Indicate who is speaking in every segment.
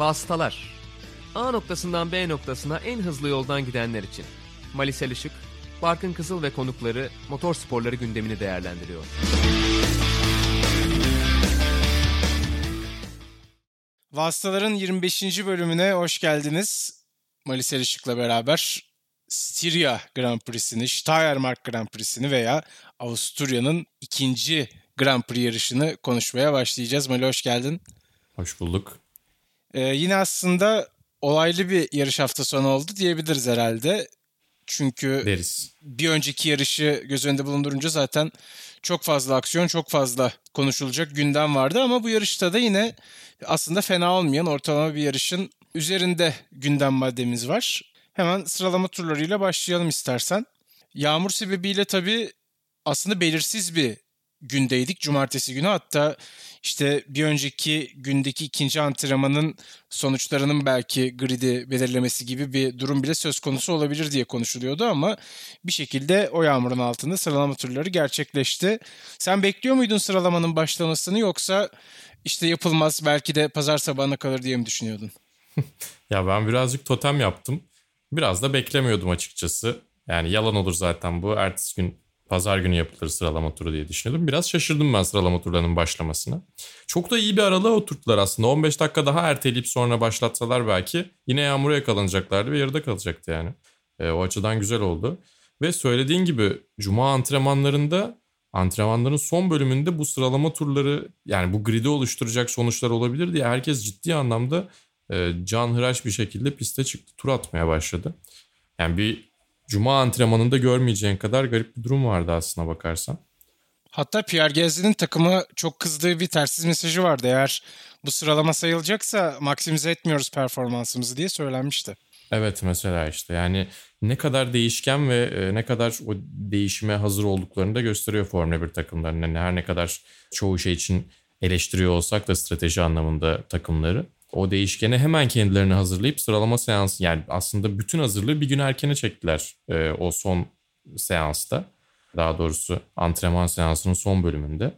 Speaker 1: Vasıtalar. A noktasından B noktasına en hızlı yoldan gidenler için. Malisel Işık, Barkın Kızıl ve konukları motor sporları gündemini değerlendiriyor.
Speaker 2: Vasıtaların 25. bölümüne hoş geldiniz. Malisel Işık'la beraber Styria Grand Prix'sini, Steiermark Grand Prix'sini veya Avusturya'nın ikinci Grand Prix yarışını konuşmaya başlayacağız. Mali hoş geldin.
Speaker 3: Hoş bulduk.
Speaker 2: Ee, yine aslında olaylı bir yarış hafta sonu oldu diyebiliriz herhalde. Çünkü
Speaker 3: Deriz.
Speaker 2: bir önceki yarışı göz önünde bulundurunca zaten çok fazla aksiyon, çok fazla konuşulacak gündem vardı ama bu yarışta da yine aslında fena olmayan ortalama bir yarışın üzerinde gündem maddemiz var. Hemen sıralama turlarıyla başlayalım istersen. Yağmur sebebiyle tabii aslında belirsiz bir gündeydik cumartesi günü. Hatta işte bir önceki gündeki ikinci antrenmanın sonuçlarının belki gridi belirlemesi gibi bir durum bile söz konusu olabilir diye konuşuluyordu ama bir şekilde o yağmurun altında sıralama turları gerçekleşti. Sen bekliyor muydun sıralamanın başlamasını yoksa işte yapılmaz belki de pazar sabahına kalır diye mi düşünüyordun?
Speaker 3: Ya ben birazcık totem yaptım. Biraz da beklemiyordum açıkçası. Yani yalan olur zaten bu. Ertesi gün pazar günü yapılır sıralama turu diye düşünüyordum. Biraz şaşırdım ben sıralama turlarının başlamasına. Çok da iyi bir aralığa oturttular aslında. 15 dakika daha erteleyip sonra başlatsalar belki yine yağmura yakalanacaklardı ve yarıda kalacaktı yani. E, o açıdan güzel oldu. Ve söylediğin gibi cuma antrenmanlarında antrenmanların son bölümünde bu sıralama turları yani bu gridi oluşturacak sonuçlar olabilir diye herkes ciddi anlamda e, can hıraş bir şekilde piste çıktı. Tur atmaya başladı. Yani bir cuma antrenmanında görmeyeceğin kadar garip bir durum vardı aslına bakarsan.
Speaker 2: Hatta Pierre Gasly'nin takıma çok kızdığı bir tersiz mesajı vardı. Eğer bu sıralama sayılacaksa maksimize etmiyoruz performansımızı diye söylenmişti.
Speaker 3: Evet mesela işte yani ne kadar değişken ve e, ne kadar o değişime hazır olduklarını da gösteriyor Formula 1 takımlarının. Yani her ne kadar çoğu şey için eleştiriyor olsak da strateji anlamında takımları o değişkene hemen kendilerini hazırlayıp sıralama seansı yani aslında bütün hazırlığı bir gün erkene çektiler e, o son seansta. Daha doğrusu antrenman seansının son bölümünde.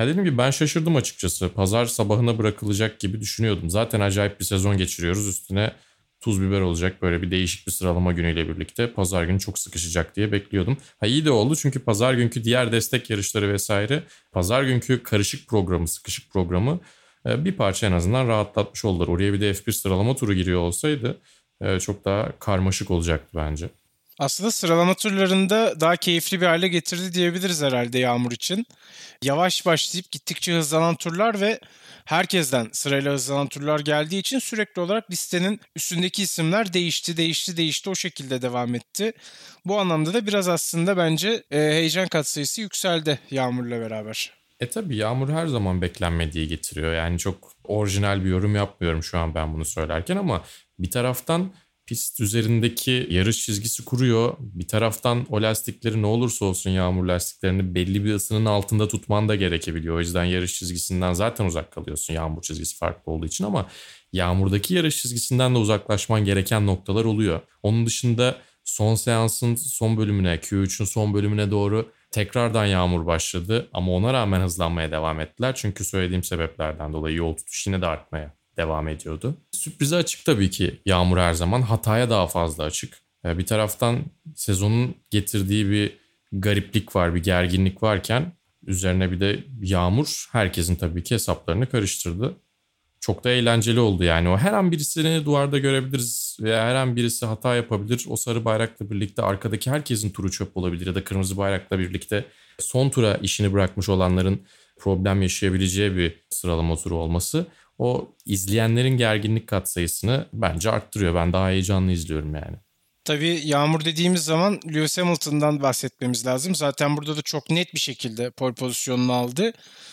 Speaker 3: Ya dedim ki ben şaşırdım açıkçası. Pazar sabahına bırakılacak gibi düşünüyordum. Zaten acayip bir sezon geçiriyoruz. Üstüne tuz biber olacak böyle bir değişik bir sıralama günüyle birlikte. Pazar günü çok sıkışacak diye bekliyordum. Ha iyi de oldu çünkü pazar günkü diğer destek yarışları vesaire pazar günkü karışık programı, sıkışık programı bir parça en azından rahatlatmış oldular. Oraya bir de F1 sıralama turu giriyor olsaydı e, çok daha karmaşık olacaktı bence.
Speaker 2: Aslında sıralama turlarında daha keyifli bir hale getirdi diyebiliriz herhalde Yağmur için. Yavaş başlayıp gittikçe hızlanan turlar ve herkesten sırayla hızlanan turlar geldiği için sürekli olarak listenin üstündeki isimler değişti, değişti, değişti o şekilde devam etti. Bu anlamda da biraz aslında bence e, heyecan katsayısı yükseldi Yağmur'la beraber.
Speaker 3: E tabi Yağmur her zaman beklenmediği getiriyor. Yani çok orijinal bir yorum yapmıyorum şu an ben bunu söylerken ama bir taraftan pist üzerindeki yarış çizgisi kuruyor. Bir taraftan o lastikleri ne olursa olsun yağmur lastiklerini belli bir ısının altında tutman da gerekebiliyor. O yüzden yarış çizgisinden zaten uzak kalıyorsun yağmur çizgisi farklı olduğu için ama yağmurdaki yarış çizgisinden de uzaklaşman gereken noktalar oluyor. Onun dışında son seansın son bölümüne Q3'ün son bölümüne doğru tekrardan yağmur başladı ama ona rağmen hızlanmaya devam ettiler. Çünkü söylediğim sebeplerden dolayı yol tutuş yine de artmaya devam ediyordu. Sürprize açık tabii ki Yağmur her zaman. Hataya daha fazla açık. Ee, bir taraftan sezonun getirdiği bir gariplik var, bir gerginlik varken üzerine bir de Yağmur herkesin tabii ki hesaplarını karıştırdı. Çok da eğlenceli oldu yani. O her an birisini duvarda görebiliriz veya her an birisi hata yapabilir. O sarı bayrakla birlikte arkadaki herkesin turu çöp olabilir ya da kırmızı bayrakla birlikte son tura işini bırakmış olanların problem yaşayabileceği bir sıralama turu olması o izleyenlerin gerginlik katsayısını bence arttırıyor. Ben daha heyecanlı izliyorum yani.
Speaker 2: Tabii yağmur dediğimiz zaman Lewis Hamilton'dan bahsetmemiz lazım. Zaten burada da çok net bir şekilde pole pozisyonunu aldı.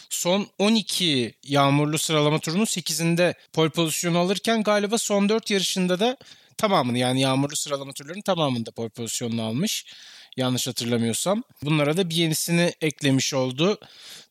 Speaker 2: Son 12 yağmurlu sıralama turunun 8'inde pole pozisyonu alırken galiba son 4 yarışında da tamamını yani yağmurlu sıralama turlarının tamamında pole pozisyonunu almış. Yanlış hatırlamıyorsam. Bunlara da bir yenisini eklemiş oldu.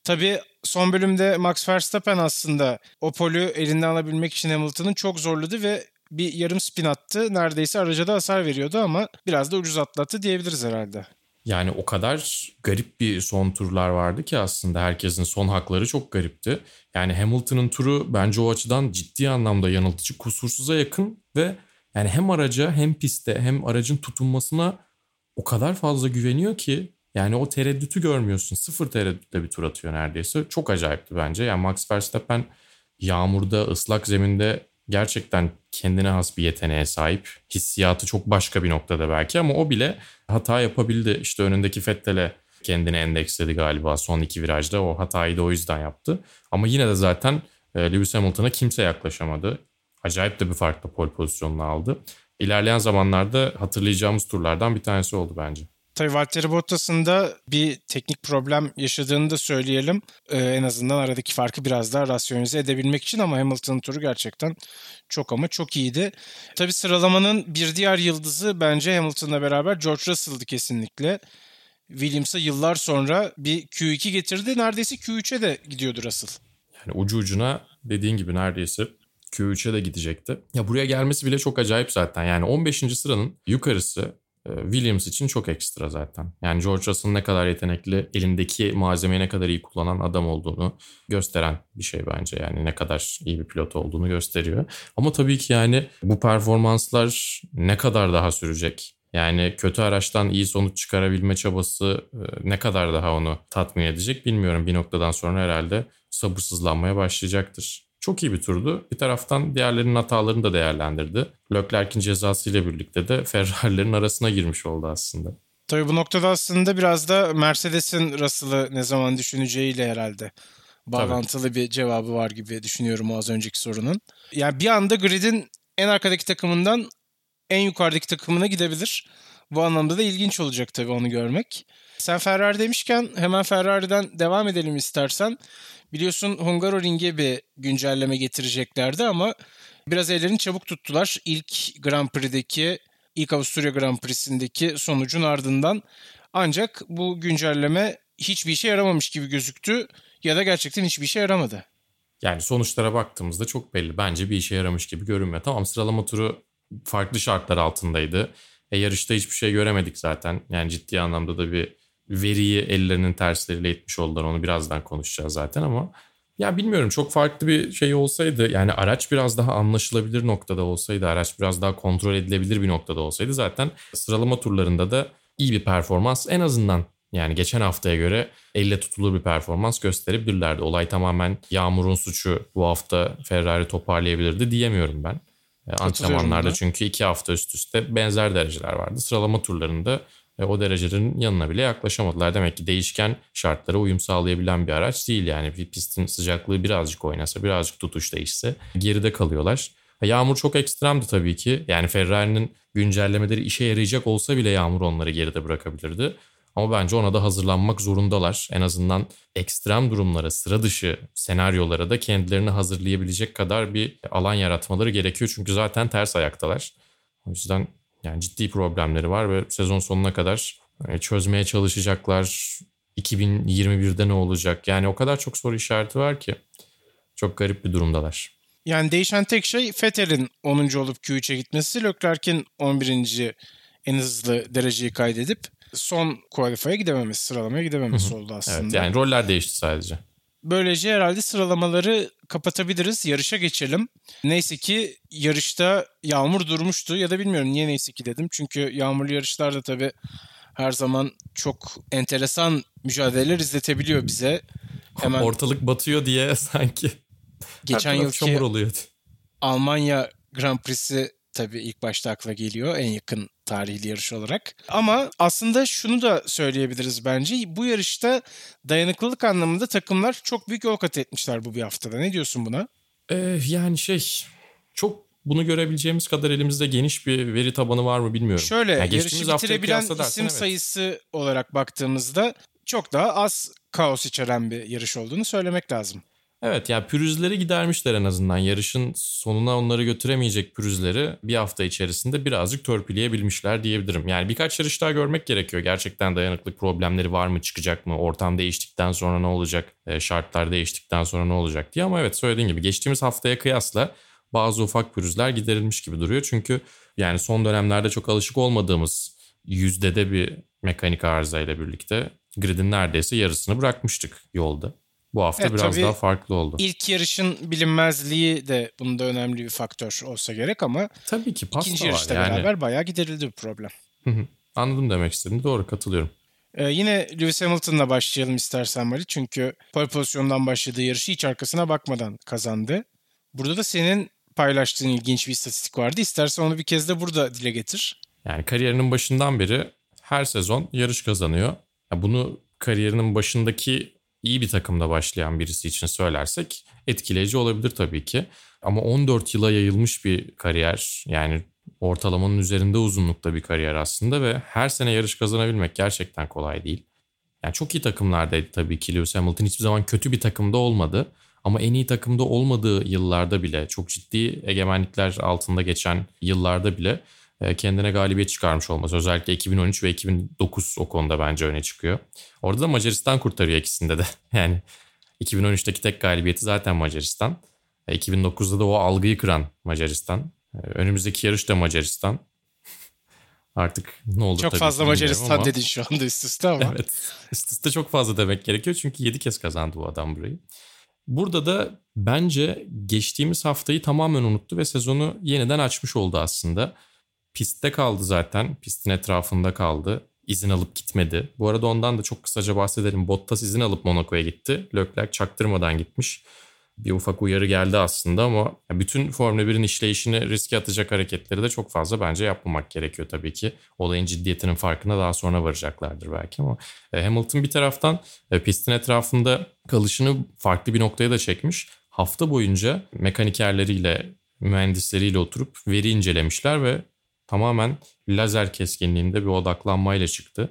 Speaker 2: Tabii son bölümde Max Verstappen aslında o polü elinden alabilmek için Hamilton'ın çok zorladı ve bir yarım spin attı. Neredeyse araca da hasar veriyordu ama biraz da ucuz atlattı diyebiliriz herhalde.
Speaker 3: Yani o kadar garip bir son turlar vardı ki aslında herkesin son hakları çok garipti. Yani Hamilton'ın turu bence o açıdan ciddi anlamda yanıltıcı, kusursuza yakın ve yani hem araca hem pistte hem aracın tutunmasına o kadar fazla güveniyor ki yani o tereddütü görmüyorsun. Sıfır tereddütle bir tur atıyor neredeyse. Çok acayipti bence. Yani Max Verstappen yağmurda, ıslak zeminde gerçekten kendine has bir yeteneğe sahip. Hissiyatı çok başka bir noktada belki ama o bile hata yapabildi. İşte önündeki Fettel'e kendini endeksledi galiba son iki virajda. O hatayı da o yüzden yaptı. Ama yine de zaten e, Lewis Hamilton'a kimse yaklaşamadı. Acayip de bir farklı pol pozisyonunu aldı. İlerleyen zamanlarda hatırlayacağımız turlardan bir tanesi oldu bence.
Speaker 2: Tabii Valtteri Bottas'ın da bir teknik problem yaşadığını da söyleyelim. Ee, en azından aradaki farkı biraz daha rasyonize edebilmek için ama Hamilton'ın turu gerçekten çok ama çok iyiydi. Tabii sıralamanın bir diğer yıldızı bence Hamilton'la beraber George Russell'dı kesinlikle. Williams'a yıllar sonra bir Q2 getirdi. Neredeyse Q3'e de gidiyordu Russell.
Speaker 3: Yani ucu ucuna dediğin gibi neredeyse Q3'e de gidecekti. Ya buraya gelmesi bile çok acayip zaten. Yani 15. sıranın yukarısı Williams için çok ekstra zaten. Yani George Russell'ın ne kadar yetenekli, elindeki malzemeyi ne kadar iyi kullanan adam olduğunu gösteren bir şey bence. Yani ne kadar iyi bir pilot olduğunu gösteriyor. Ama tabii ki yani bu performanslar ne kadar daha sürecek? Yani kötü araçtan iyi sonuç çıkarabilme çabası e, ne kadar daha onu tatmin edecek bilmiyorum. Bir noktadan sonra herhalde sabırsızlanmaya başlayacaktır. Çok iyi bir turdu. Bir taraftan diğerlerinin hatalarını da değerlendirdi. Leclerc'in cezası ile birlikte de Ferrari'lerin arasına girmiş oldu aslında.
Speaker 2: Tabii bu noktada aslında biraz da Mercedes'in Russell'ı ne zaman düşüneceğiyle herhalde bağlantılı Tabii. bir cevabı var gibi düşünüyorum az önceki sorunun. Yani bir anda grid'in en arkadaki takımından en yukarıdaki takımına gidebilir. Bu anlamda da ilginç olacak tabii onu görmek. Sen Ferrari demişken hemen Ferrari'den devam edelim istersen. Biliyorsun Hungaroring'e bir güncelleme getireceklerdi ama biraz ellerini çabuk tuttular. İlk Grand Prix'deki, ilk Avusturya Grand Prix'sindeki sonucun ardından. Ancak bu güncelleme hiçbir işe yaramamış gibi gözüktü ya da gerçekten hiçbir işe yaramadı.
Speaker 3: Yani sonuçlara baktığımızda çok belli. Bence bir işe yaramış gibi görünmüyor. Tamam sıralama turu farklı şartlar altındaydı. E yarışta hiçbir şey göremedik zaten. Yani ciddi anlamda da bir veriyi ellerinin tersleriyle itmiş oldular. Onu birazdan konuşacağız zaten ama ya bilmiyorum çok farklı bir şey olsaydı yani araç biraz daha anlaşılabilir noktada olsaydı araç biraz daha kontrol edilebilir bir noktada olsaydı zaten sıralama turlarında da iyi bir performans en azından yani geçen haftaya göre elle tutulur bir performans gösterebilirlerdi. Olay tamamen Yağmur'un suçu bu hafta Ferrari toparlayabilirdi diyemiyorum ben. E, antrenmanlarda çünkü iki hafta üst üste benzer dereceler vardı. Sıralama turlarında ve o derecelerin yanına bile yaklaşamadılar. Demek ki değişken şartlara uyum sağlayabilen bir araç değil yani. Bir pistin sıcaklığı birazcık oynasa, birazcık tutuş değişse geride kalıyorlar. Yağmur çok ekstremdi tabii ki. Yani Ferrari'nin güncellemeleri işe yarayacak olsa bile Yağmur onları geride bırakabilirdi. Ama bence ona da hazırlanmak zorundalar. En azından ekstrem durumlara, sıra dışı senaryolara da kendilerini hazırlayabilecek kadar bir alan yaratmaları gerekiyor. Çünkü zaten ters ayaktalar. O yüzden yani ciddi problemleri var ve sezon sonuna kadar e, çözmeye çalışacaklar. 2021'de ne olacak? Yani o kadar çok soru işareti var ki çok garip bir durumdalar.
Speaker 2: Yani değişen tek şey Vettel'in 10. olup Q3'e gitmesi, Leclerc'in 11. en hızlı dereceyi kaydedip son qualify'a gidememesi, sıralamaya gidememesi oldu aslında. Evet
Speaker 3: yani roller değişti sadece.
Speaker 2: Böylece herhalde sıralamaları kapatabiliriz. Yarışa geçelim. Neyse ki yarışta yağmur durmuştu ya da bilmiyorum niye neyse ki dedim. Çünkü yağmurlu yarışlarda tabii her zaman çok enteresan mücadeleler izletebiliyor bize.
Speaker 3: Hemen ortalık batıyor diye sanki.
Speaker 2: Geçen yılki Almanya Grand Prix'si tabii ilk başta akla geliyor en yakın tarihli yarış olarak. Ama aslında şunu da söyleyebiliriz bence. Bu yarışta dayanıklılık anlamında takımlar çok büyük yol kat etmişler bu bir haftada. Ne diyorsun buna?
Speaker 3: Ee, yani şey çok bunu görebileceğimiz kadar elimizde geniş bir veri tabanı var mı bilmiyorum.
Speaker 2: Şöyle yani yarışı bitirebilen isim evet. sayısı olarak baktığımızda çok daha az kaos içeren bir yarış olduğunu söylemek lazım.
Speaker 3: Evet yani pürüzleri gidermişler en azından. Yarışın sonuna onları götüremeyecek pürüzleri bir hafta içerisinde birazcık törpüleyebilmişler diyebilirim. Yani birkaç yarış daha görmek gerekiyor. Gerçekten dayanıklık problemleri var mı çıkacak mı? Ortam değiştikten sonra ne olacak? E, şartlar değiştikten sonra ne olacak diye. Ama evet söylediğin gibi geçtiğimiz haftaya kıyasla bazı ufak pürüzler giderilmiş gibi duruyor. Çünkü yani son dönemlerde çok alışık olmadığımız yüzdede bir mekanik arızayla birlikte gridin neredeyse yarısını bırakmıştık yolda. Bu hafta
Speaker 2: Evet,
Speaker 3: biraz daha farklı oldu.
Speaker 2: İlk yarışın bilinmezliği de bunda önemli bir faktör olsa gerek ama
Speaker 3: Tabii ki pasta
Speaker 2: ikinci
Speaker 3: var
Speaker 2: yarışta
Speaker 3: yani.
Speaker 2: beraber bayağı giderildi bu problem.
Speaker 3: Anladım demek istedim. Doğru katılıyorum.
Speaker 2: Ee, yine Lewis Hamilton'la başlayalım istersen Mali. Çünkü pole pozisyondan başladığı yarışı hiç arkasına bakmadan kazandı. Burada da senin paylaştığın ilginç bir istatistik vardı. İstersen onu bir kez de burada dile getir.
Speaker 3: Yani kariyerinin başından beri her sezon yarış kazanıyor. Ya bunu kariyerinin başındaki iyi bir takımda başlayan birisi için söylersek etkileyici olabilir tabii ki. Ama 14 yıla yayılmış bir kariyer. Yani ortalamanın üzerinde uzunlukta bir kariyer aslında ve her sene yarış kazanabilmek gerçekten kolay değil. Yani çok iyi takımlardaydı tabii ki Lewis Hamilton hiçbir zaman kötü bir takımda olmadı. Ama en iyi takımda olmadığı yıllarda bile çok ciddi egemenlikler altında geçen yıllarda bile kendine galibiyet çıkarmış olması. Özellikle 2013 ve 2009 o konuda bence öne çıkıyor. Orada da Macaristan kurtarıyor ikisinde de. Yani 2013'teki tek galibiyeti zaten Macaristan. E, 2009'da da o algıyı kıran Macaristan. E, Önümüzdeki yarış da Macaristan. Artık ne olur
Speaker 2: Çok
Speaker 3: tabii
Speaker 2: fazla Macaristan
Speaker 3: ama-
Speaker 2: dedin şu anda üst üste ama.
Speaker 3: Evet. Üst üste çok fazla demek gerekiyor çünkü 7 kez kazandı bu adam burayı. Burada da bence geçtiğimiz haftayı tamamen unuttu ve sezonu yeniden açmış oldu aslında. Pistte kaldı zaten. Pistin etrafında kaldı. İzin alıp gitmedi. Bu arada ondan da çok kısaca bahsedelim. Bottas izin alıp Monaco'ya gitti. Leclerc çaktırmadan gitmiş. Bir ufak uyarı geldi aslında ama bütün Formula 1'in işleyişini riske atacak hareketleri de çok fazla bence yapmamak gerekiyor tabii ki. Olayın ciddiyetinin farkına daha sonra varacaklardır belki ama e, Hamilton bir taraftan e, pistin etrafında kalışını farklı bir noktaya da çekmiş. Hafta boyunca mekanikerleriyle, mühendisleriyle oturup veri incelemişler ve tamamen lazer keskinliğinde bir odaklanmayla çıktı.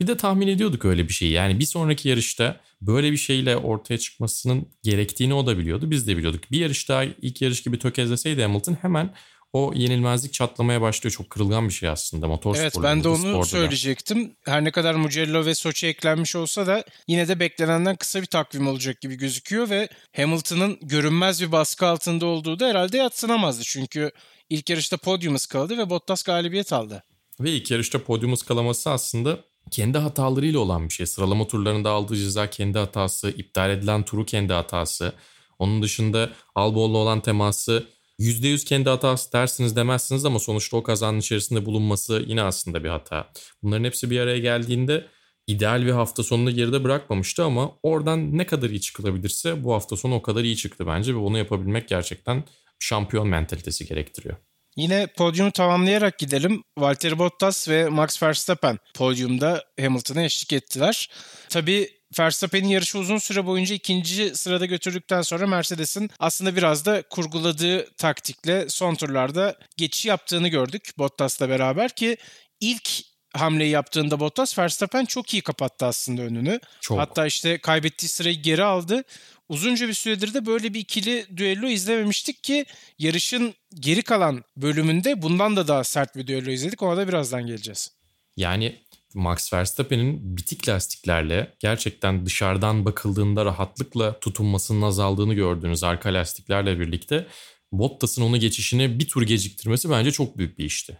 Speaker 3: Bir de tahmin ediyorduk öyle bir şeyi. Yani bir sonraki yarışta böyle bir şeyle ortaya çıkmasının gerektiğini o da biliyordu. Biz de biliyorduk. Bir yarış daha ilk yarış gibi tökezleseydi Hamilton hemen o yenilmezlik çatlamaya başlıyor. Çok kırılgan bir şey aslında motor
Speaker 2: Evet ben de onu
Speaker 3: sporda da.
Speaker 2: söyleyecektim. Her ne kadar Mugello ve Soçi eklenmiş olsa da yine de beklenenden kısa bir takvim olacak gibi gözüküyor ve Hamilton'ın görünmez bir baskı altında olduğu da herhalde yatsınamazdı. Çünkü ilk yarışta podyum ıskaladı ve Bottas galibiyet aldı.
Speaker 3: Ve ilk yarışta podyum ıskalaması aslında kendi hatalarıyla olan bir şey. Sıralama turlarında aldığı ceza kendi hatası, iptal edilen turu kendi hatası. Onun dışında Albon'la olan teması %100 kendi hatası dersiniz demezsiniz ama sonuçta o kazanın içerisinde bulunması yine aslında bir hata. Bunların hepsi bir araya geldiğinde ideal bir hafta sonunu geride bırakmamıştı ama oradan ne kadar iyi çıkılabilirse bu hafta sonu o kadar iyi çıktı bence ve onu yapabilmek gerçekten şampiyon mentalitesi gerektiriyor.
Speaker 2: Yine podyumu tamamlayarak gidelim. Valtteri Bottas ve Max Verstappen podyumda Hamilton'a eşlik ettiler. Tabii Verstappen'in yarışı uzun süre boyunca ikinci sırada götürdükten sonra Mercedes'in aslında biraz da kurguladığı taktikle son turlarda geçiş yaptığını gördük Bottas'la beraber ki ilk hamleyi yaptığında Bottas Verstappen çok iyi kapattı aslında önünü.
Speaker 3: Çok.
Speaker 2: Hatta işte kaybettiği sırayı geri aldı. Uzunca bir süredir de böyle bir ikili düello izlememiştik ki yarışın geri kalan bölümünde bundan da daha sert bir düello izledik. Ona da birazdan geleceğiz.
Speaker 3: Yani Max Verstappen'in bitik lastiklerle gerçekten dışarıdan bakıldığında rahatlıkla tutunmasının azaldığını gördüğünüz arka lastiklerle birlikte Bottas'ın onu geçişini bir tur geciktirmesi bence çok büyük bir işti.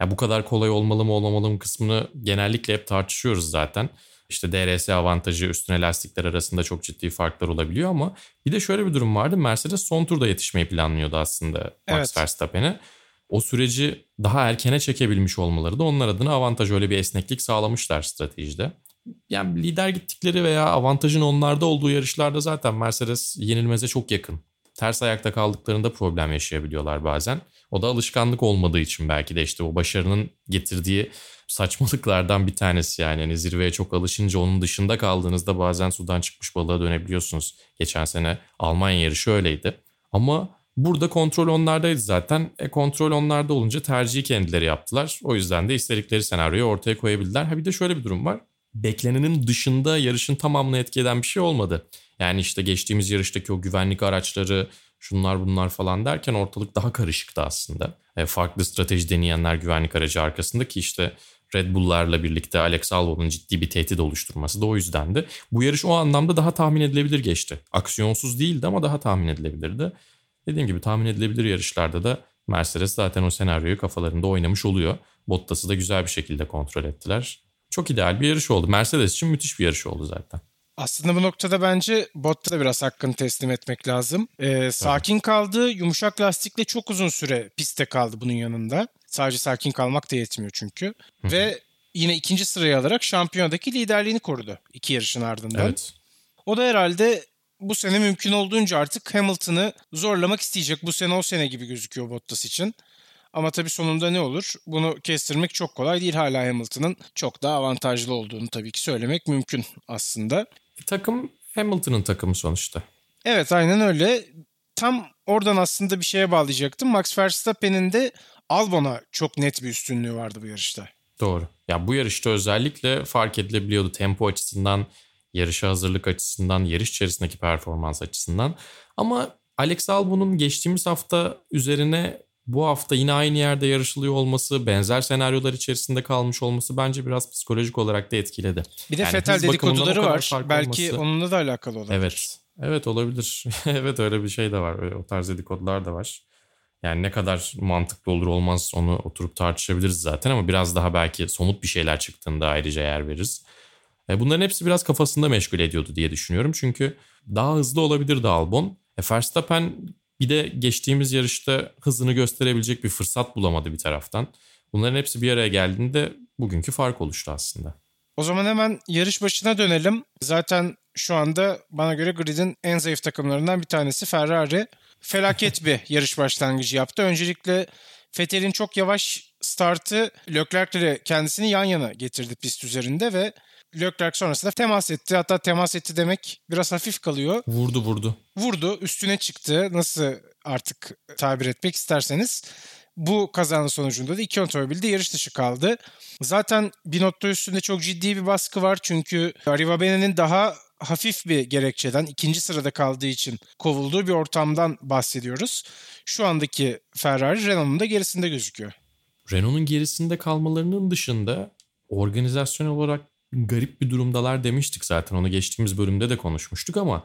Speaker 3: Ya bu kadar kolay olmalı mı olmamalı mı kısmını genellikle hep tartışıyoruz zaten. İşte DRS avantajı üstüne lastikler arasında çok ciddi farklar olabiliyor ama bir de şöyle bir durum vardı. Mercedes son turda yetişmeyi planlıyordu aslında Max
Speaker 2: Evet.
Speaker 3: Verstappen'e. O süreci daha erkene çekebilmiş olmaları da onlar adına avantaj öyle bir esneklik sağlamışlar stratejide. Yani lider gittikleri veya avantajın onlarda olduğu yarışlarda zaten Mercedes yenilmeze çok yakın. Ters ayakta kaldıklarında problem yaşayabiliyorlar bazen. O da alışkanlık olmadığı için belki de işte o başarının getirdiği saçmalıklardan bir tanesi yani. yani zirveye çok alışınca onun dışında kaldığınızda bazen sudan çıkmış balığa dönebiliyorsunuz. Geçen sene Almanya yarışı öyleydi. Ama burada kontrol onlardaydı zaten. E kontrol onlarda olunca tercihi kendileri yaptılar. O yüzden de istedikleri senaryoyu ortaya koyabildiler. Ha bir de şöyle bir durum var. Beklenenin dışında yarışın tamamını etki eden bir şey olmadı. Yani işte geçtiğimiz yarıştaki o güvenlik araçları, şunlar bunlar falan derken ortalık daha karışıktı aslında. E, farklı strateji deneyenler güvenlik aracı arkasında ki işte Red Bull'larla birlikte Alex Albon'un ciddi bir tehdit oluşturması da o yüzdendi. Bu yarış o anlamda daha tahmin edilebilir geçti. Aksiyonsuz değildi ama daha tahmin edilebilirdi. Dediğim gibi tahmin edilebilir yarışlarda da Mercedes zaten o senaryoyu kafalarında oynamış oluyor. Bottas'ı da güzel bir şekilde kontrol ettiler. çok ideal bir yarış oldu. Mercedes için müthiş bir yarış oldu zaten.
Speaker 2: Aslında bu noktada bence Botta da biraz hakkını teslim etmek lazım. Ee, sakin kaldı. Yumuşak lastikle çok uzun süre pistte kaldı bunun yanında. Sadece sakin kalmak da yetmiyor çünkü. Ve yine ikinci sırayı alarak şampiyonadaki liderliğini korudu iki yarışın ardından.
Speaker 3: Evet.
Speaker 2: O da herhalde bu sene mümkün olduğunca artık Hamilton'ı zorlamak isteyecek. Bu sene o sene gibi gözüküyor Bottas için. Ama tabii sonunda ne olur? Bunu kestirmek çok kolay değil. Hala Hamilton'ın çok daha avantajlı olduğunu tabii ki söylemek mümkün aslında.
Speaker 3: Takım Hamilton'ın takımı sonuçta.
Speaker 2: Evet aynen öyle. Tam oradan aslında bir şeye bağlayacaktım. Max Verstappen'in de Albon'a çok net bir üstünlüğü vardı bu yarışta.
Speaker 3: Doğru. Ya bu yarışta özellikle fark edilebiliyordu tempo açısından, yarışa hazırlık açısından, yarış içerisindeki performans açısından. Ama Alex Albon'un geçtiğimiz hafta üzerine bu hafta yine aynı yerde yarışılıyor olması, benzer senaryolar içerisinde kalmış olması bence biraz psikolojik olarak da etkiledi.
Speaker 2: Bir de
Speaker 3: Yani
Speaker 2: Fetel dedikoduları var. Belki
Speaker 3: olması-
Speaker 2: onunla da alakalı olabilir.
Speaker 3: Evet. Evet olabilir. evet öyle bir şey de var. Öyle, o tarz dedikodular da var. Yani ne kadar mantıklı olur olmaz onu oturup tartışabiliriz zaten ama biraz daha belki somut bir şeyler çıktığında ayrıca yer veririz. E, bunların hepsi biraz kafasında meşgul ediyordu diye düşünüyorum. Çünkü daha hızlı olabilirdi Albon. E, Verstappen bir de geçtiğimiz yarışta hızını gösterebilecek bir fırsat bulamadı bir taraftan. Bunların hepsi bir araya geldiğinde bugünkü fark oluştu aslında.
Speaker 2: O zaman hemen yarış başına dönelim. Zaten şu anda bana göre gridin en zayıf takımlarından bir tanesi Ferrari. Felaket bir yarış başlangıcı yaptı. Öncelikle Vettel'in çok yavaş startı Leclerc'le kendisini yan yana getirdi pist üzerinde ve Leclerc sonrasında temas etti. Hatta temas etti demek biraz hafif kalıyor.
Speaker 3: Vurdu vurdu.
Speaker 2: Vurdu, üstüne çıktı. Nasıl artık tabir etmek isterseniz. Bu kazanın sonucunda da iki otomobil de yarış dışı kaldı. Zaten Binotto üstünde çok ciddi bir baskı var. Çünkü Arrivabene'nin daha hafif bir gerekçeden ikinci sırada kaldığı için kovulduğu bir ortamdan bahsediyoruz. Şu andaki Ferrari Renault'un da gerisinde gözüküyor.
Speaker 3: Renault'un gerisinde kalmalarının dışında organizasyon olarak garip bir durumdalar demiştik zaten. Onu geçtiğimiz bölümde de konuşmuştuk ama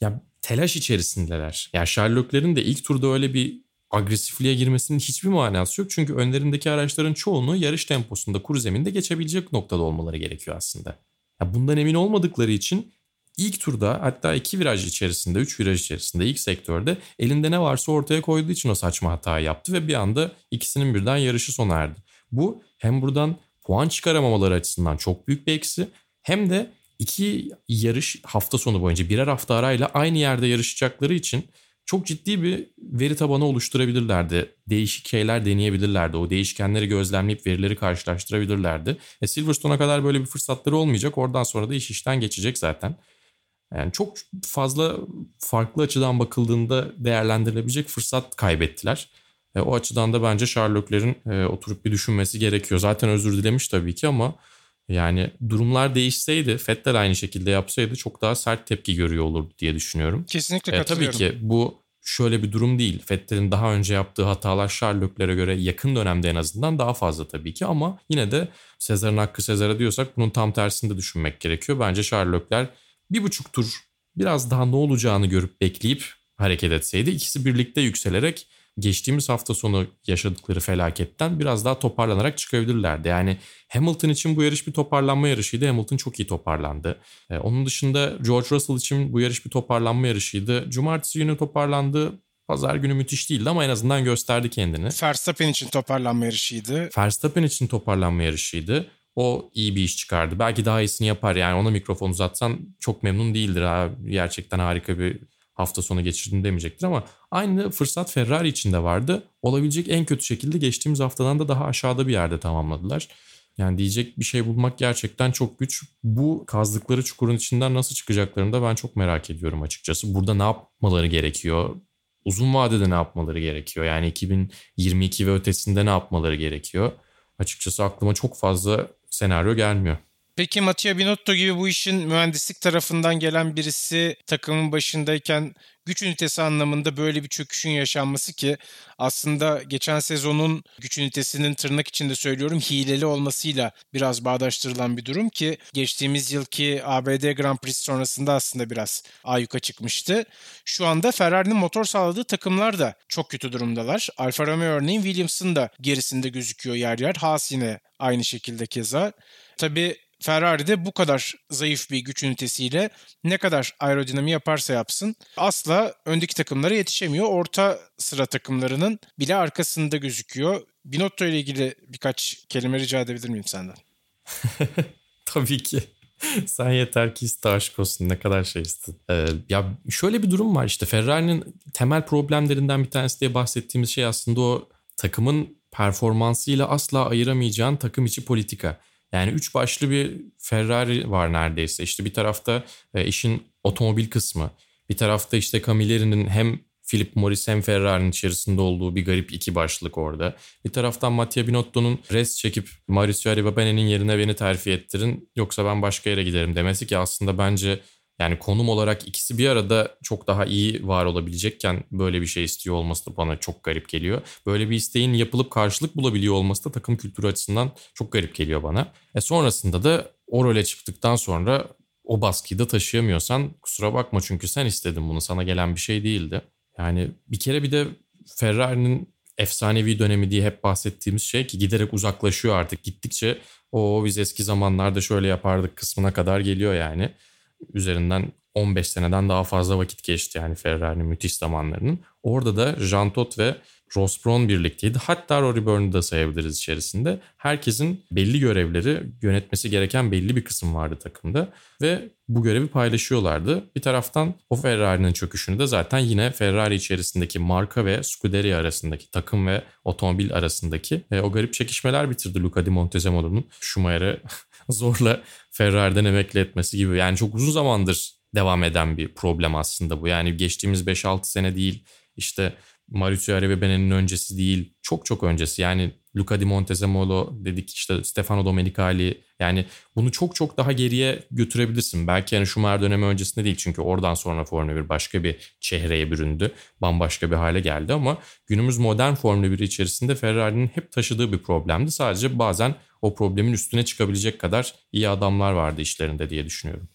Speaker 3: ya telaş içerisindeler. Ya Sherlock'lerin de ilk turda öyle bir agresifliğe girmesinin hiçbir manası yok. Çünkü önlerindeki araçların çoğunu yarış temposunda kuru zeminde geçebilecek noktada olmaları gerekiyor aslında. Ya bundan emin olmadıkları için ilk turda hatta iki viraj içerisinde, üç viraj içerisinde ilk sektörde elinde ne varsa ortaya koyduğu için o saçma hatayı yaptı ve bir anda ikisinin birden yarışı sona erdi. Bu hem buradan puan çıkaramamaları açısından çok büyük bir eksi hem de iki yarış hafta sonu boyunca birer hafta arayla aynı yerde yarışacakları için çok ciddi bir veri tabanı oluşturabilirlerdi. Değişik şeyler deneyebilirlerdi. O değişkenleri gözlemleyip verileri karşılaştırabilirlerdi. E Silverstone'a kadar böyle bir fırsatları olmayacak. Oradan sonra da iş işten geçecek zaten. Yani çok fazla farklı açıdan bakıldığında değerlendirilebilecek fırsat kaybettiler. E, o açıdan da bence Sherlock'lerin e, oturup bir düşünmesi gerekiyor. Zaten özür dilemiş tabii ki ama yani durumlar değişseydi, Vettel aynı şekilde yapsaydı çok daha sert tepki görüyor olurdu diye düşünüyorum.
Speaker 2: Kesinlikle
Speaker 3: E, tabii
Speaker 2: katılıyorum.
Speaker 3: ki bu şöyle bir durum değil. Vettel'in daha önce yaptığı hatalar Sherlock'lere göre yakın dönemde en azından daha fazla tabii ki ama yine de Sezar'ın hakkı Sezar'a diyorsak bunun tam tersini de düşünmek gerekiyor. Bence Sherlock'ler bir buçuk tur biraz daha ne olacağını görüp bekleyip hareket etseydi ikisi birlikte yükselerek geçtiğimiz hafta sonu yaşadıkları felaketten biraz daha toparlanarak çıkabilirlerdi. Yani Hamilton için bu yarış bir toparlanma yarışıydı. Hamilton çok iyi toparlandı. Ee, onun dışında George Russell için bu yarış bir toparlanma yarışıydı. Cumartesi günü toparlandı. Pazar günü müthiş değildi ama en azından gösterdi kendini.
Speaker 2: Verstappen için toparlanma yarışıydı.
Speaker 3: Verstappen için toparlanma yarışıydı. O iyi bir iş çıkardı. Belki daha iyisini yapar. Yani ona mikrofon uzatsan çok memnun değildir. Ha, gerçekten harika bir hafta sonu geçirdim demeyecektir ama aynı fırsat Ferrari için de vardı. Olabilecek en kötü şekilde geçtiğimiz haftadan da daha aşağıda bir yerde tamamladılar. Yani diyecek bir şey bulmak gerçekten çok güç. Bu kazdıkları çukurun içinden nasıl çıkacaklarını da ben çok merak ediyorum açıkçası. Burada ne yapmaları gerekiyor? Uzun vadede ne yapmaları gerekiyor? Yani 2022 ve ötesinde ne yapmaları gerekiyor? Açıkçası aklıma çok fazla senaryo gelmiyor.
Speaker 2: Peki Mattia Binotto gibi bu işin mühendislik tarafından gelen birisi takımın başındayken güç ünitesi anlamında böyle bir çöküşün yaşanması ki aslında geçen sezonun güç ünitesinin tırnak içinde söylüyorum hileli olmasıyla biraz bağdaştırılan bir durum ki geçtiğimiz yılki ABD Grand Prix sonrasında aslında biraz ayyuka çıkmıştı. Şu anda Ferrari'nin motor sağladığı takımlar da çok kötü durumdalar. Alfa Romeo örneğin Williams'ın da gerisinde gözüküyor yer yer. Haas yine aynı şekilde keza. Tabii Ferrari'de bu kadar zayıf bir güç ünitesiyle ne kadar aerodinami yaparsa yapsın asla öndeki takımlara yetişemiyor. Orta sıra takımlarının bile arkasında gözüküyor. Binotto ile ilgili birkaç kelime rica edebilir miyim senden?
Speaker 3: Tabii ki. Sen yeter ki iste aşk olsun ne kadar şeysin. Ee, ya şöyle bir durum var işte Ferrari'nin temel problemlerinden bir tanesi diye bahsettiğimiz şey aslında o takımın performansıyla asla ayıramayacağın takım içi politika. Yani üç başlı bir Ferrari var neredeyse. İşte bir tarafta e, işin otomobil kısmı. Bir tarafta işte Camilleri'nin hem Philip Morris hem Ferrari'nin içerisinde olduğu bir garip iki başlık orada. Bir taraftan Mattia Binotto'nun res çekip Mauricio Arrivabane'nin yerine beni terfi ettirin yoksa ben başka yere giderim demesi ki aslında bence yani konum olarak ikisi bir arada çok daha iyi var olabilecekken böyle bir şey istiyor olması da bana çok garip geliyor. Böyle bir isteğin yapılıp karşılık bulabiliyor olması da takım kültürü açısından çok garip geliyor bana. E sonrasında da o role çıktıktan sonra o baskıyı da taşıyamıyorsan kusura bakma çünkü sen istedin bunu sana gelen bir şey değildi. Yani bir kere bir de Ferrari'nin efsanevi dönemi diye hep bahsettiğimiz şey ki giderek uzaklaşıyor artık. Gittikçe o biz eski zamanlarda şöyle yapardık kısmına kadar geliyor yani. Üzerinden 15 seneden daha fazla vakit geçti yani Ferrari'nin müthiş zamanlarının. Orada da Jean Todt ve Ross Brown birlikteydi. Hatta Rory Byrne'ı da sayabiliriz içerisinde. Herkesin belli görevleri, yönetmesi gereken belli bir kısım vardı takımda. Ve bu görevi paylaşıyorlardı. Bir taraftan o Ferrari'nin çöküşünü de zaten yine Ferrari içerisindeki marka ve Scuderia arasındaki, takım ve otomobil arasındaki e, o garip çekişmeler bitirdi Luca Di Montezemolo'nun Schumacher'ı zorla Ferrari'den emekli etmesi gibi. Yani çok uzun zamandır devam eden bir problem aslında bu. Yani geçtiğimiz 5-6 sene değil işte Mauricio Arrivabane'nin öncesi değil. Çok çok öncesi. Yani Luca Di Montezemolo dedik işte Stefano Domenicali. Yani bunu çok çok daha geriye götürebilirsin. Belki yani Schumacher dönemi öncesinde değil çünkü oradan sonra Formula 1 başka bir çehreye büründü. Bambaşka bir hale geldi ama günümüz modern Formula 1 içerisinde Ferrari'nin hep taşıdığı bir problemdi. Sadece bazen o problemin üstüne çıkabilecek kadar iyi adamlar vardı işlerinde diye düşünüyorum.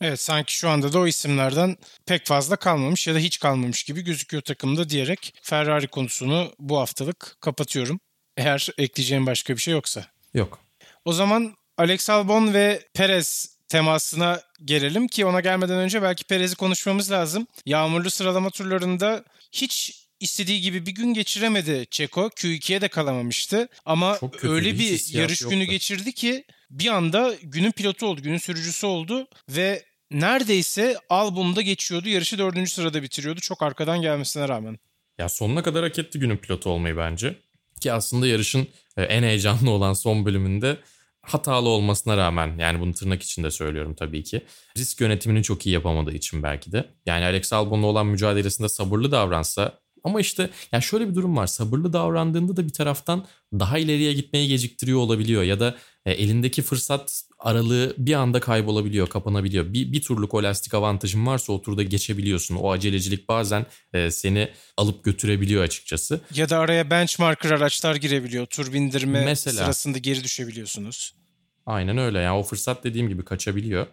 Speaker 2: Evet sanki şu anda da o isimlerden pek fazla kalmamış ya da hiç kalmamış gibi gözüküyor takımda diyerek Ferrari konusunu bu haftalık kapatıyorum. Eğer ekleyeceğim başka bir şey yoksa.
Speaker 3: Yok.
Speaker 2: O zaman Alex Albon ve Perez temasına gelelim ki ona gelmeden önce belki Perez'i konuşmamız lazım. Yağmurlu sıralama turlarında hiç istediği gibi bir gün geçiremedi Çeko. Q2'ye de kalamamıştı. Ama öyle bir yarış yoktu. günü geçirdi ki bir anda günün pilotu oldu, günün sürücüsü oldu ve neredeyse albumda geçiyordu. Yarışı dördüncü sırada bitiriyordu çok arkadan gelmesine rağmen.
Speaker 3: Ya sonuna kadar hak etti günün pilotu olmayı bence. Ki aslında yarışın e, en heyecanlı olan son bölümünde hatalı olmasına rağmen yani bunu tırnak içinde söylüyorum tabii ki. Risk yönetimini çok iyi yapamadığı için belki de. Yani Alex Albon'la olan mücadelesinde sabırlı davransa ama işte ya şöyle bir durum var. Sabırlı davrandığında da bir taraftan daha ileriye gitmeyi geciktiriyor olabiliyor ya da e, elindeki fırsat aralığı bir anda kaybolabiliyor, kapanabiliyor. Bir, bir turluk o lastik avantajın varsa o turda geçebiliyorsun. O acelecilik bazen e, seni alıp götürebiliyor açıkçası.
Speaker 2: Ya da araya benchmarker araçlar girebiliyor. Tur bindirme Mesela, sırasında geri düşebiliyorsunuz.
Speaker 3: Aynen öyle. Yani o fırsat dediğim gibi kaçabiliyor.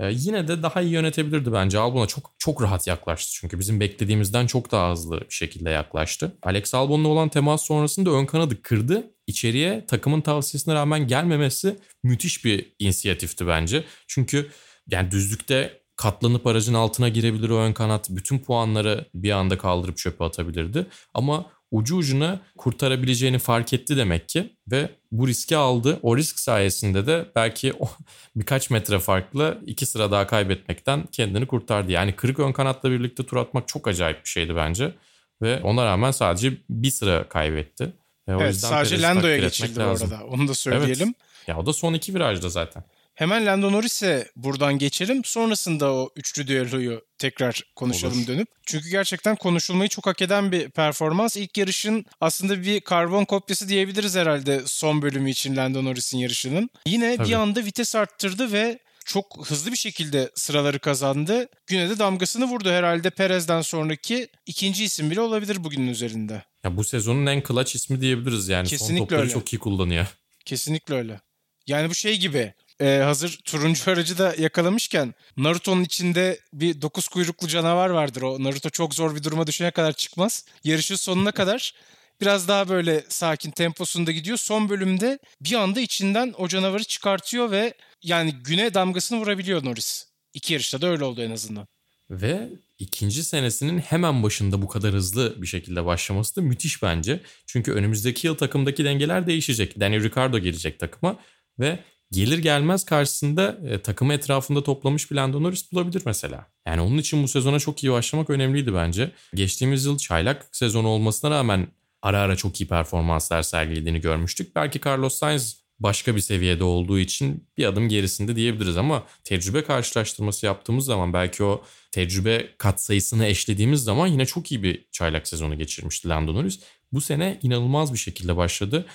Speaker 3: Ee, yine de daha iyi yönetebilirdi bence. Albon'a çok çok rahat yaklaştı çünkü bizim beklediğimizden çok daha hızlı bir şekilde yaklaştı. Alex Albon'la olan temas sonrasında ön kanadı kırdı. İçeriye takımın tavsiyesine rağmen gelmemesi müthiş bir inisiyatifti bence. Çünkü yani düzlükte katlanıp aracın altına girebilir o ön kanat. Bütün puanları bir anda kaldırıp çöpe atabilirdi. Ama ucu ucuna kurtarabileceğini fark etti demek ki ve bu riski aldı. O risk sayesinde de belki birkaç metre farklı iki sıra daha kaybetmekten kendini kurtardı. Yani kırık ön kanatla birlikte tur atmak çok acayip bir şeydi bence ve ona rağmen sadece bir sıra kaybetti.
Speaker 2: Ve o evet sadece Lando'ya geçildi bu arada onu da söyleyelim. Evet.
Speaker 3: Ya o da son iki virajda zaten.
Speaker 2: Hemen Lando Norris'e buradan geçelim. Sonrasında o üçlü düelloyu tekrar konuşalım Olur. dönüp. Çünkü gerçekten konuşulmayı çok hak eden bir performans. İlk yarışın aslında bir karbon kopyası diyebiliriz herhalde son bölümü için Lando Norris'in yarışının. Yine Tabii. bir anda vites arttırdı ve çok hızlı bir şekilde sıraları kazandı. Güne de damgasını vurdu herhalde Perez'den sonraki ikinci isim bile olabilir bugünün üzerinde.
Speaker 3: Ya bu sezonun en clutch ismi diyebiliriz yani. Kesinlikle Son topları öyle. çok iyi kullanıyor.
Speaker 2: Kesinlikle öyle. Yani bu şey gibi e, hazır turuncu aracı da yakalamışken Naruto'nun içinde bir dokuz kuyruklu canavar vardır. O Naruto çok zor bir duruma düşene kadar çıkmaz. Yarışın sonuna kadar biraz daha böyle sakin temposunda gidiyor. Son bölümde bir anda içinden o canavarı çıkartıyor ve yani güne damgasını vurabiliyor Norris. İki yarışta da öyle oldu en azından.
Speaker 3: Ve ikinci senesinin hemen başında bu kadar hızlı bir şekilde başlaması da müthiş bence. Çünkü önümüzdeki yıl takımdaki dengeler değişecek. Daniel Ricciardo gelecek takıma ve gelir gelmez karşısında e, takımı etrafında toplamış bir Lando Norris bulabilir mesela. Yani onun için bu sezona çok iyi başlamak önemliydi bence. Geçtiğimiz yıl çaylak sezonu olmasına rağmen ara ara çok iyi performanslar sergilediğini görmüştük. Belki Carlos Sainz başka bir seviyede olduğu için bir adım gerisinde diyebiliriz ama tecrübe karşılaştırması yaptığımız zaman belki o tecrübe katsayısını eşlediğimiz zaman yine çok iyi bir çaylak sezonu geçirmişti Lando Norris. Bu sene inanılmaz bir şekilde başladı.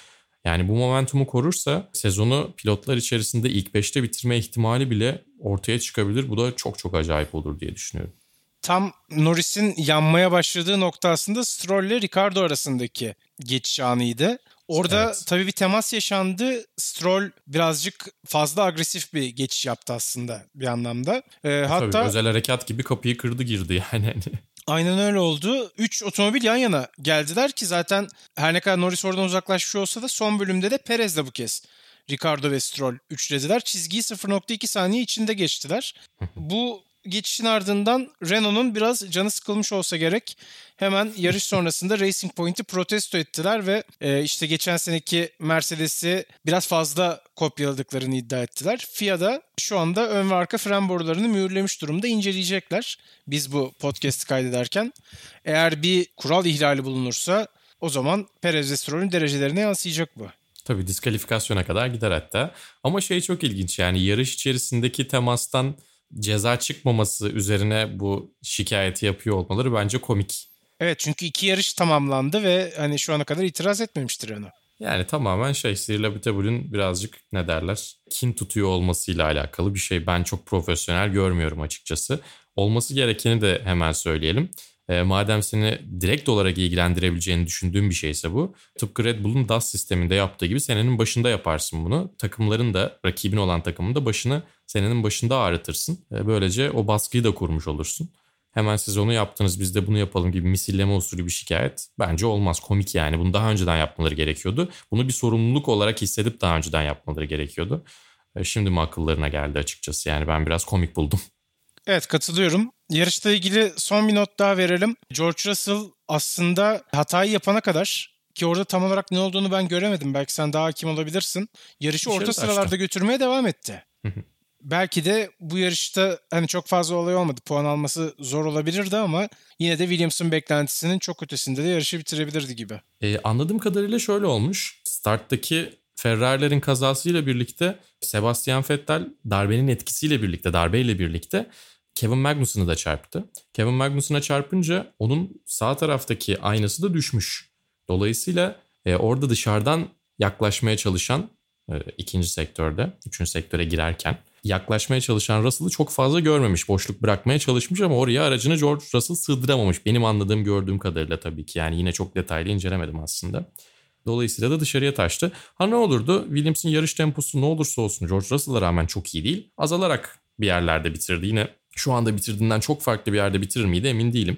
Speaker 3: Yani bu momentumu korursa sezonu pilotlar içerisinde ilk 5'te bitirme ihtimali bile ortaya çıkabilir. Bu da çok çok acayip olur diye düşünüyorum.
Speaker 2: Tam Norris'in yanmaya başladığı nokta aslında Stroll ile Ricardo arasındaki geçiş anıydı. Orada evet. tabii bir temas yaşandı. Stroll birazcık fazla agresif bir geçiş yaptı aslında bir anlamda.
Speaker 3: Ee, hatta tabii özel harekat gibi kapıyı kırdı girdi yani.
Speaker 2: Aynen öyle oldu. Üç otomobil yan yana geldiler ki zaten her ne kadar Norris oradan uzaklaşmış olsa da son bölümde de Perez de bu kez Ricardo ve Stroll üçlediler. Çizgiyi 0.2 saniye içinde geçtiler. bu geçişin ardından Renault'un biraz canı sıkılmış olsa gerek hemen yarış sonrasında Racing Point'i protesto ettiler ve e, işte geçen seneki Mercedes'i biraz fazla kopyaladıklarını iddia ettiler. FIA da şu anda ön ve arka fren borularını mühürlemiş durumda inceleyecekler biz bu podcast'i kaydederken. Eğer bir kural ihlali bulunursa o zaman Perez ve Stroll'ün derecelerine yansıyacak bu.
Speaker 3: Tabii diskalifikasyona kadar gider hatta. Ama şey çok ilginç yani yarış içerisindeki temastan ceza çıkmaması üzerine bu şikayeti yapıyor olmaları bence komik.
Speaker 2: Evet çünkü iki yarış tamamlandı ve hani şu ana kadar itiraz etmemiştir onu.
Speaker 3: Yani tamamen şey Cyril Abiteboul'ün birazcık ne derler kin tutuyor olmasıyla alakalı bir şey. Ben çok profesyonel görmüyorum açıkçası. Olması gerekeni de hemen söyleyelim. E, madem seni direkt olarak ilgilendirebileceğini düşündüğüm bir şeyse bu. Tıpkı Red Bull'un DAS sisteminde yaptığı gibi senenin başında yaparsın bunu. Takımların da rakibin olan takımın da başını senenin başında ağrıtırsın. E, böylece o baskıyı da kurmuş olursun. Hemen siz onu yaptınız biz de bunu yapalım gibi misilleme usulü bir şikayet bence olmaz. Komik yani. Bunu daha önceden yapmaları gerekiyordu. Bunu bir sorumluluk olarak hissedip daha önceden yapmaları gerekiyordu. E, şimdi mi akıllarına geldi açıkçası yani ben biraz komik buldum.
Speaker 2: Evet katılıyorum. Yarışla ilgili son bir not daha verelim. George Russell aslında hatayı yapana kadar ki orada tam olarak ne olduğunu ben göremedim. Belki sen daha hakim olabilirsin. Yarışı orta sıralarda götürmeye devam etti. Belki de bu yarışta hani çok fazla olay olmadı. Puan alması zor olabilirdi ama yine de Williams'ın beklentisinin çok ötesinde de yarışı bitirebilirdi gibi.
Speaker 3: Ee, anladığım kadarıyla şöyle olmuş. Starttaki Ferrari'lerin kazasıyla birlikte Sebastian Vettel darbenin etkisiyle birlikte, darbeyle birlikte Kevin Magnussen'ı da çarptı. Kevin Magnussen'a çarpınca onun sağ taraftaki aynası da düşmüş. Dolayısıyla e, orada dışarıdan yaklaşmaya çalışan e, ikinci sektörde, üçüncü sektöre girerken yaklaşmaya çalışan Russell'ı çok fazla görmemiş. Boşluk bırakmaya çalışmış ama oraya aracını George Russell sığdıramamış. Benim anladığım gördüğüm kadarıyla tabii ki. Yani yine çok detaylı incelemedim aslında. Dolayısıyla da dışarıya taştı. Ha ne olurdu? Williams'ın yarış temposu ne olursa olsun George Russell'a rağmen çok iyi değil. Azalarak bir yerlerde bitirdi. Yine şu anda bitirdiğinden çok farklı bir yerde bitirir miydi emin değilim.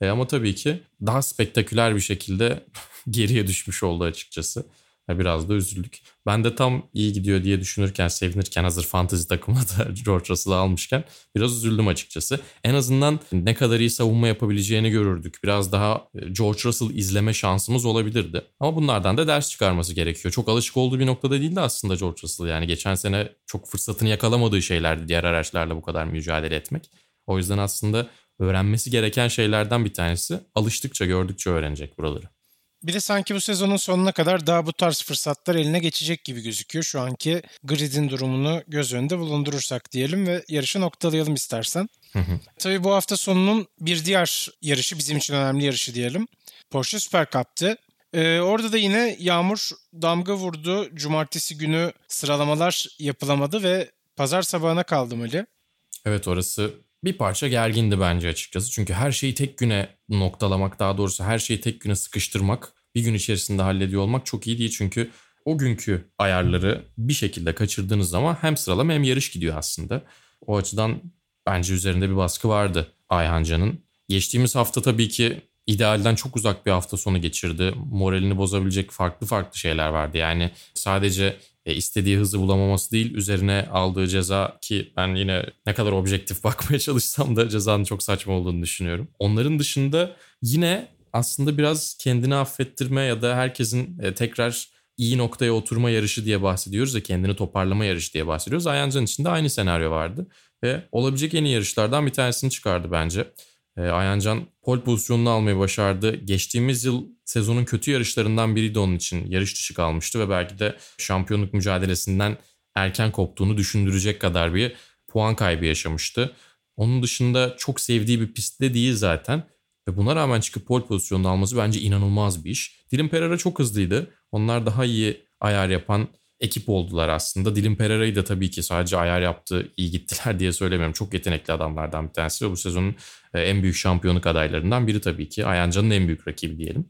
Speaker 3: E ama tabii ki daha spektaküler bir şekilde geriye düşmüş oldu açıkçası. Biraz da üzüldük. Ben de tam iyi gidiyor diye düşünürken, sevinirken hazır fantasy takımına da George Russell'ı almışken biraz üzüldüm açıkçası. En azından ne kadar iyi savunma yapabileceğini görürdük. Biraz daha e, George Russell izleme şansımız olabilirdi. Ama bunlardan da ders çıkarması gerekiyor. Çok alışık olduğu bir noktada değildi aslında George Russell. Yani geçen sene çok fırsatını yakalamadığı şeylerdi diğer araçlarla bu kadar mücadele etmek. O yüzden aslında öğrenmesi gereken şeylerden bir tanesi. Alıştıkça gördükçe öğrenecek buraları.
Speaker 2: Bir de sanki bu sezonun sonuna kadar daha bu tarz fırsatlar eline geçecek gibi gözüküyor. Şu anki gridin durumunu göz önünde bulundurursak diyelim ve yarışı noktalayalım istersen. Tabii bu hafta sonunun bir diğer yarışı bizim için önemli yarışı diyelim. Porsche Super Cup'tı. Ee, orada da yine yağmur damga vurdu. Cumartesi günü sıralamalar yapılamadı ve pazar sabahına kaldı Mali.
Speaker 3: Evet orası bir parça gergindi bence açıkçası. Çünkü her şeyi tek güne noktalamak daha doğrusu her şeyi tek güne sıkıştırmak bir gün içerisinde hallediyor olmak çok iyi değil. Çünkü o günkü ayarları bir şekilde kaçırdığınız zaman hem sıralama hem yarış gidiyor aslında. O açıdan bence üzerinde bir baskı vardı Ayhan Can'ın. Geçtiğimiz hafta tabii ki idealden çok uzak bir hafta sonu geçirdi. Moralini bozabilecek farklı farklı şeyler vardı. Yani sadece e, istediği hızı bulamaması değil üzerine aldığı ceza ki ben yine ne kadar objektif bakmaya çalışsam da cezanın çok saçma olduğunu düşünüyorum. Onların dışında yine aslında biraz kendini affettirme ya da herkesin e, tekrar iyi noktaya oturma yarışı diye bahsediyoruz ya kendini toparlama yarışı diye bahsediyoruz. Ayancan için de aynı senaryo vardı ve olabilecek en iyi yarışlardan bir tanesini çıkardı bence. E, Ayancan pol pozisyonunu almayı başardı. Geçtiğimiz yıl sezonun kötü yarışlarından biriydi onun için. Yarış dışı kalmıştı ve belki de şampiyonluk mücadelesinden erken koptuğunu düşündürecek kadar bir puan kaybı yaşamıştı. Onun dışında çok sevdiği bir pistte değil zaten. Ve buna rağmen çıkıp pol pozisyonunu alması bence inanılmaz bir iş. Dilim Pereira çok hızlıydı. Onlar daha iyi ayar yapan ekip oldular aslında. Dilim Pereira'yı da tabii ki sadece ayar yaptı, iyi gittiler diye söylemiyorum. Çok yetenekli adamlardan bir tanesi ve bu sezonun e, en büyük şampiyonluk adaylarından biri tabii ki. Ayancan'ın en büyük rakibi diyelim.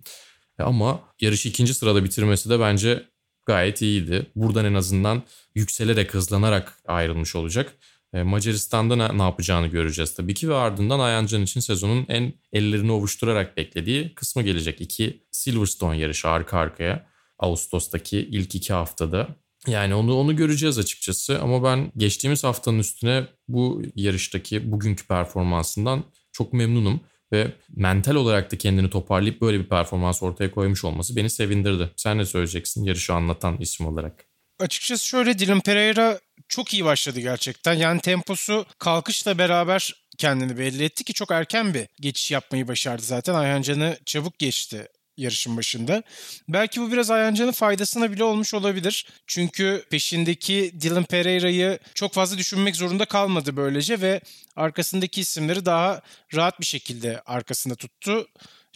Speaker 3: E, ama yarışı ikinci sırada bitirmesi de bence gayet iyiydi. Buradan en azından yükselerek, hızlanarak ayrılmış olacak. E, Macaristan'da ne, ne yapacağını göreceğiz tabii ki ve ardından Ayancan için sezonun en ellerini ovuşturarak beklediği kısmı gelecek. İki Silverstone yarışı arka arkaya Ağustos'taki ilk iki haftada. Yani onu onu göreceğiz açıkçası ama ben geçtiğimiz haftanın üstüne bu yarıştaki bugünkü performansından çok memnunum ve mental olarak da kendini toparlayıp böyle bir performans ortaya koymuş olması beni sevindirdi. Sen ne söyleyeceksin yarışı anlatan isim olarak?
Speaker 2: Açıkçası şöyle Dylan Pereira çok iyi başladı gerçekten. Yani temposu kalkışla beraber kendini belli etti ki çok erken bir geçiş yapmayı başardı zaten. Ayhancan'ı çabuk geçti yarışın başında. Belki bu biraz Ayhancan'ın faydasına bile olmuş olabilir. Çünkü peşindeki Dylan Pereira'yı çok fazla düşünmek zorunda kalmadı böylece ve arkasındaki isimleri daha rahat bir şekilde arkasında tuttu.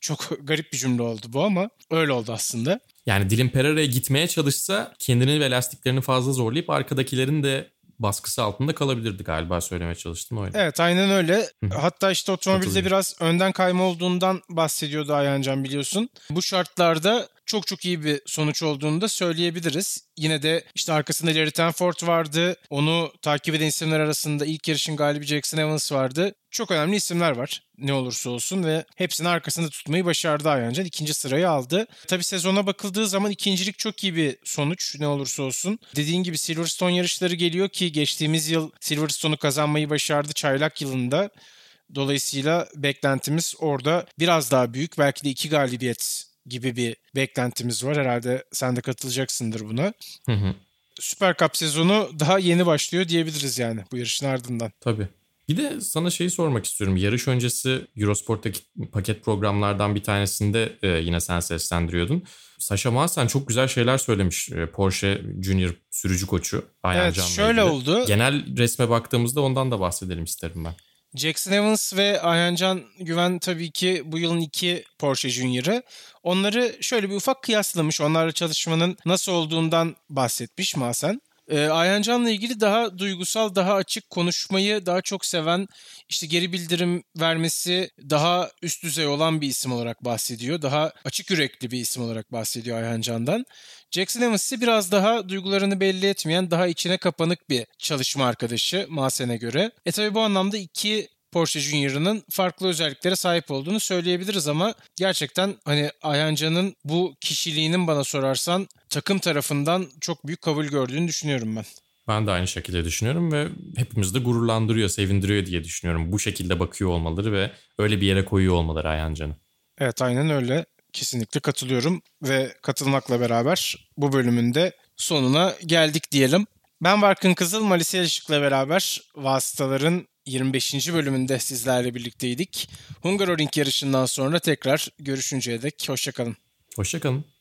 Speaker 2: Çok garip bir cümle oldu bu ama öyle oldu aslında.
Speaker 3: Yani Dilim Pereira'ya gitmeye çalışsa kendini ve lastiklerini fazla zorlayıp arkadakilerin de baskısı altında kalabilirdi galiba söylemeye çalıştım öyle.
Speaker 2: Evet aynen öyle. Hatta işte otomobilde biraz önden kayma olduğundan bahsediyordu Ayhancan biliyorsun. Bu şartlarda çok çok iyi bir sonuç olduğunu da söyleyebiliriz. Yine de işte arkasında Larry Tenford vardı. Onu takip eden isimler arasında ilk yarışın galibi Jackson Evans vardı. Çok önemli isimler var ne olursa olsun ve hepsini arkasında tutmayı başardı Ayhancan. İkinci sırayı aldı. Tabii sezona bakıldığı zaman ikincilik çok iyi bir sonuç ne olursa olsun. Dediğin gibi Silverstone yarışları geliyor ki geçtiğimiz yıl Silverstone'u kazanmayı başardı çaylak yılında. Dolayısıyla beklentimiz orada biraz daha büyük. Belki de iki galibiyet gibi bir beklentimiz var. Herhalde sen de katılacaksındır buna.
Speaker 3: Hı hı.
Speaker 2: Süper Cup sezonu daha yeni başlıyor diyebiliriz yani bu yarışın ardından.
Speaker 3: Tabii. Bir de sana şeyi sormak istiyorum. Yarış öncesi Eurosport'taki paket programlardan bir tanesinde e, yine sen seslendiriyordun. Sasha Maassen çok güzel şeyler söylemiş e, Porsche Junior sürücü koçu. Ayhan
Speaker 2: evet
Speaker 3: Can'la
Speaker 2: şöyle
Speaker 3: ilgili.
Speaker 2: oldu.
Speaker 3: Genel resme baktığımızda ondan da bahsedelim isterim ben.
Speaker 2: Jackson Evans ve Ayhancan Güven tabii ki bu yılın iki Porsche Junior'ı. Onları şöyle bir ufak kıyaslamış. Onlarla çalışmanın nasıl olduğundan bahsetmiş Masen. Ee, Ayhancan'la ilgili daha duygusal, daha açık konuşmayı daha çok seven, işte geri bildirim vermesi daha üst düzey olan bir isim olarak bahsediyor. Daha açık yürekli bir isim olarak bahsediyor Ayhancan'dan. Jackson Evans ise biraz daha duygularını belli etmeyen, daha içine kapanık bir çalışma arkadaşı Masen'e göre. E tabi bu anlamda iki Porsche Junior'ının farklı özelliklere sahip olduğunu söyleyebiliriz ama gerçekten hani Ayhancan'ın bu kişiliğinin bana sorarsan takım tarafından çok büyük kabul gördüğünü düşünüyorum ben.
Speaker 3: Ben de aynı şekilde düşünüyorum ve hepimiz de gururlandırıyor, sevindiriyor diye düşünüyorum. Bu şekilde bakıyor olmaları ve öyle bir yere koyuyor olmaları Ayhan Can'ı.
Speaker 2: Evet aynen öyle. Kesinlikle katılıyorum ve katılmakla beraber bu bölümün de sonuna geldik diyelim. Ben Barkın Kızıl, Malise Işık'la beraber vasıtaların 25. bölümünde sizlerle birlikteydik. Hungaroring yarışından sonra tekrar görüşünceye dek hoşçakalın.
Speaker 3: Hoşçakalın.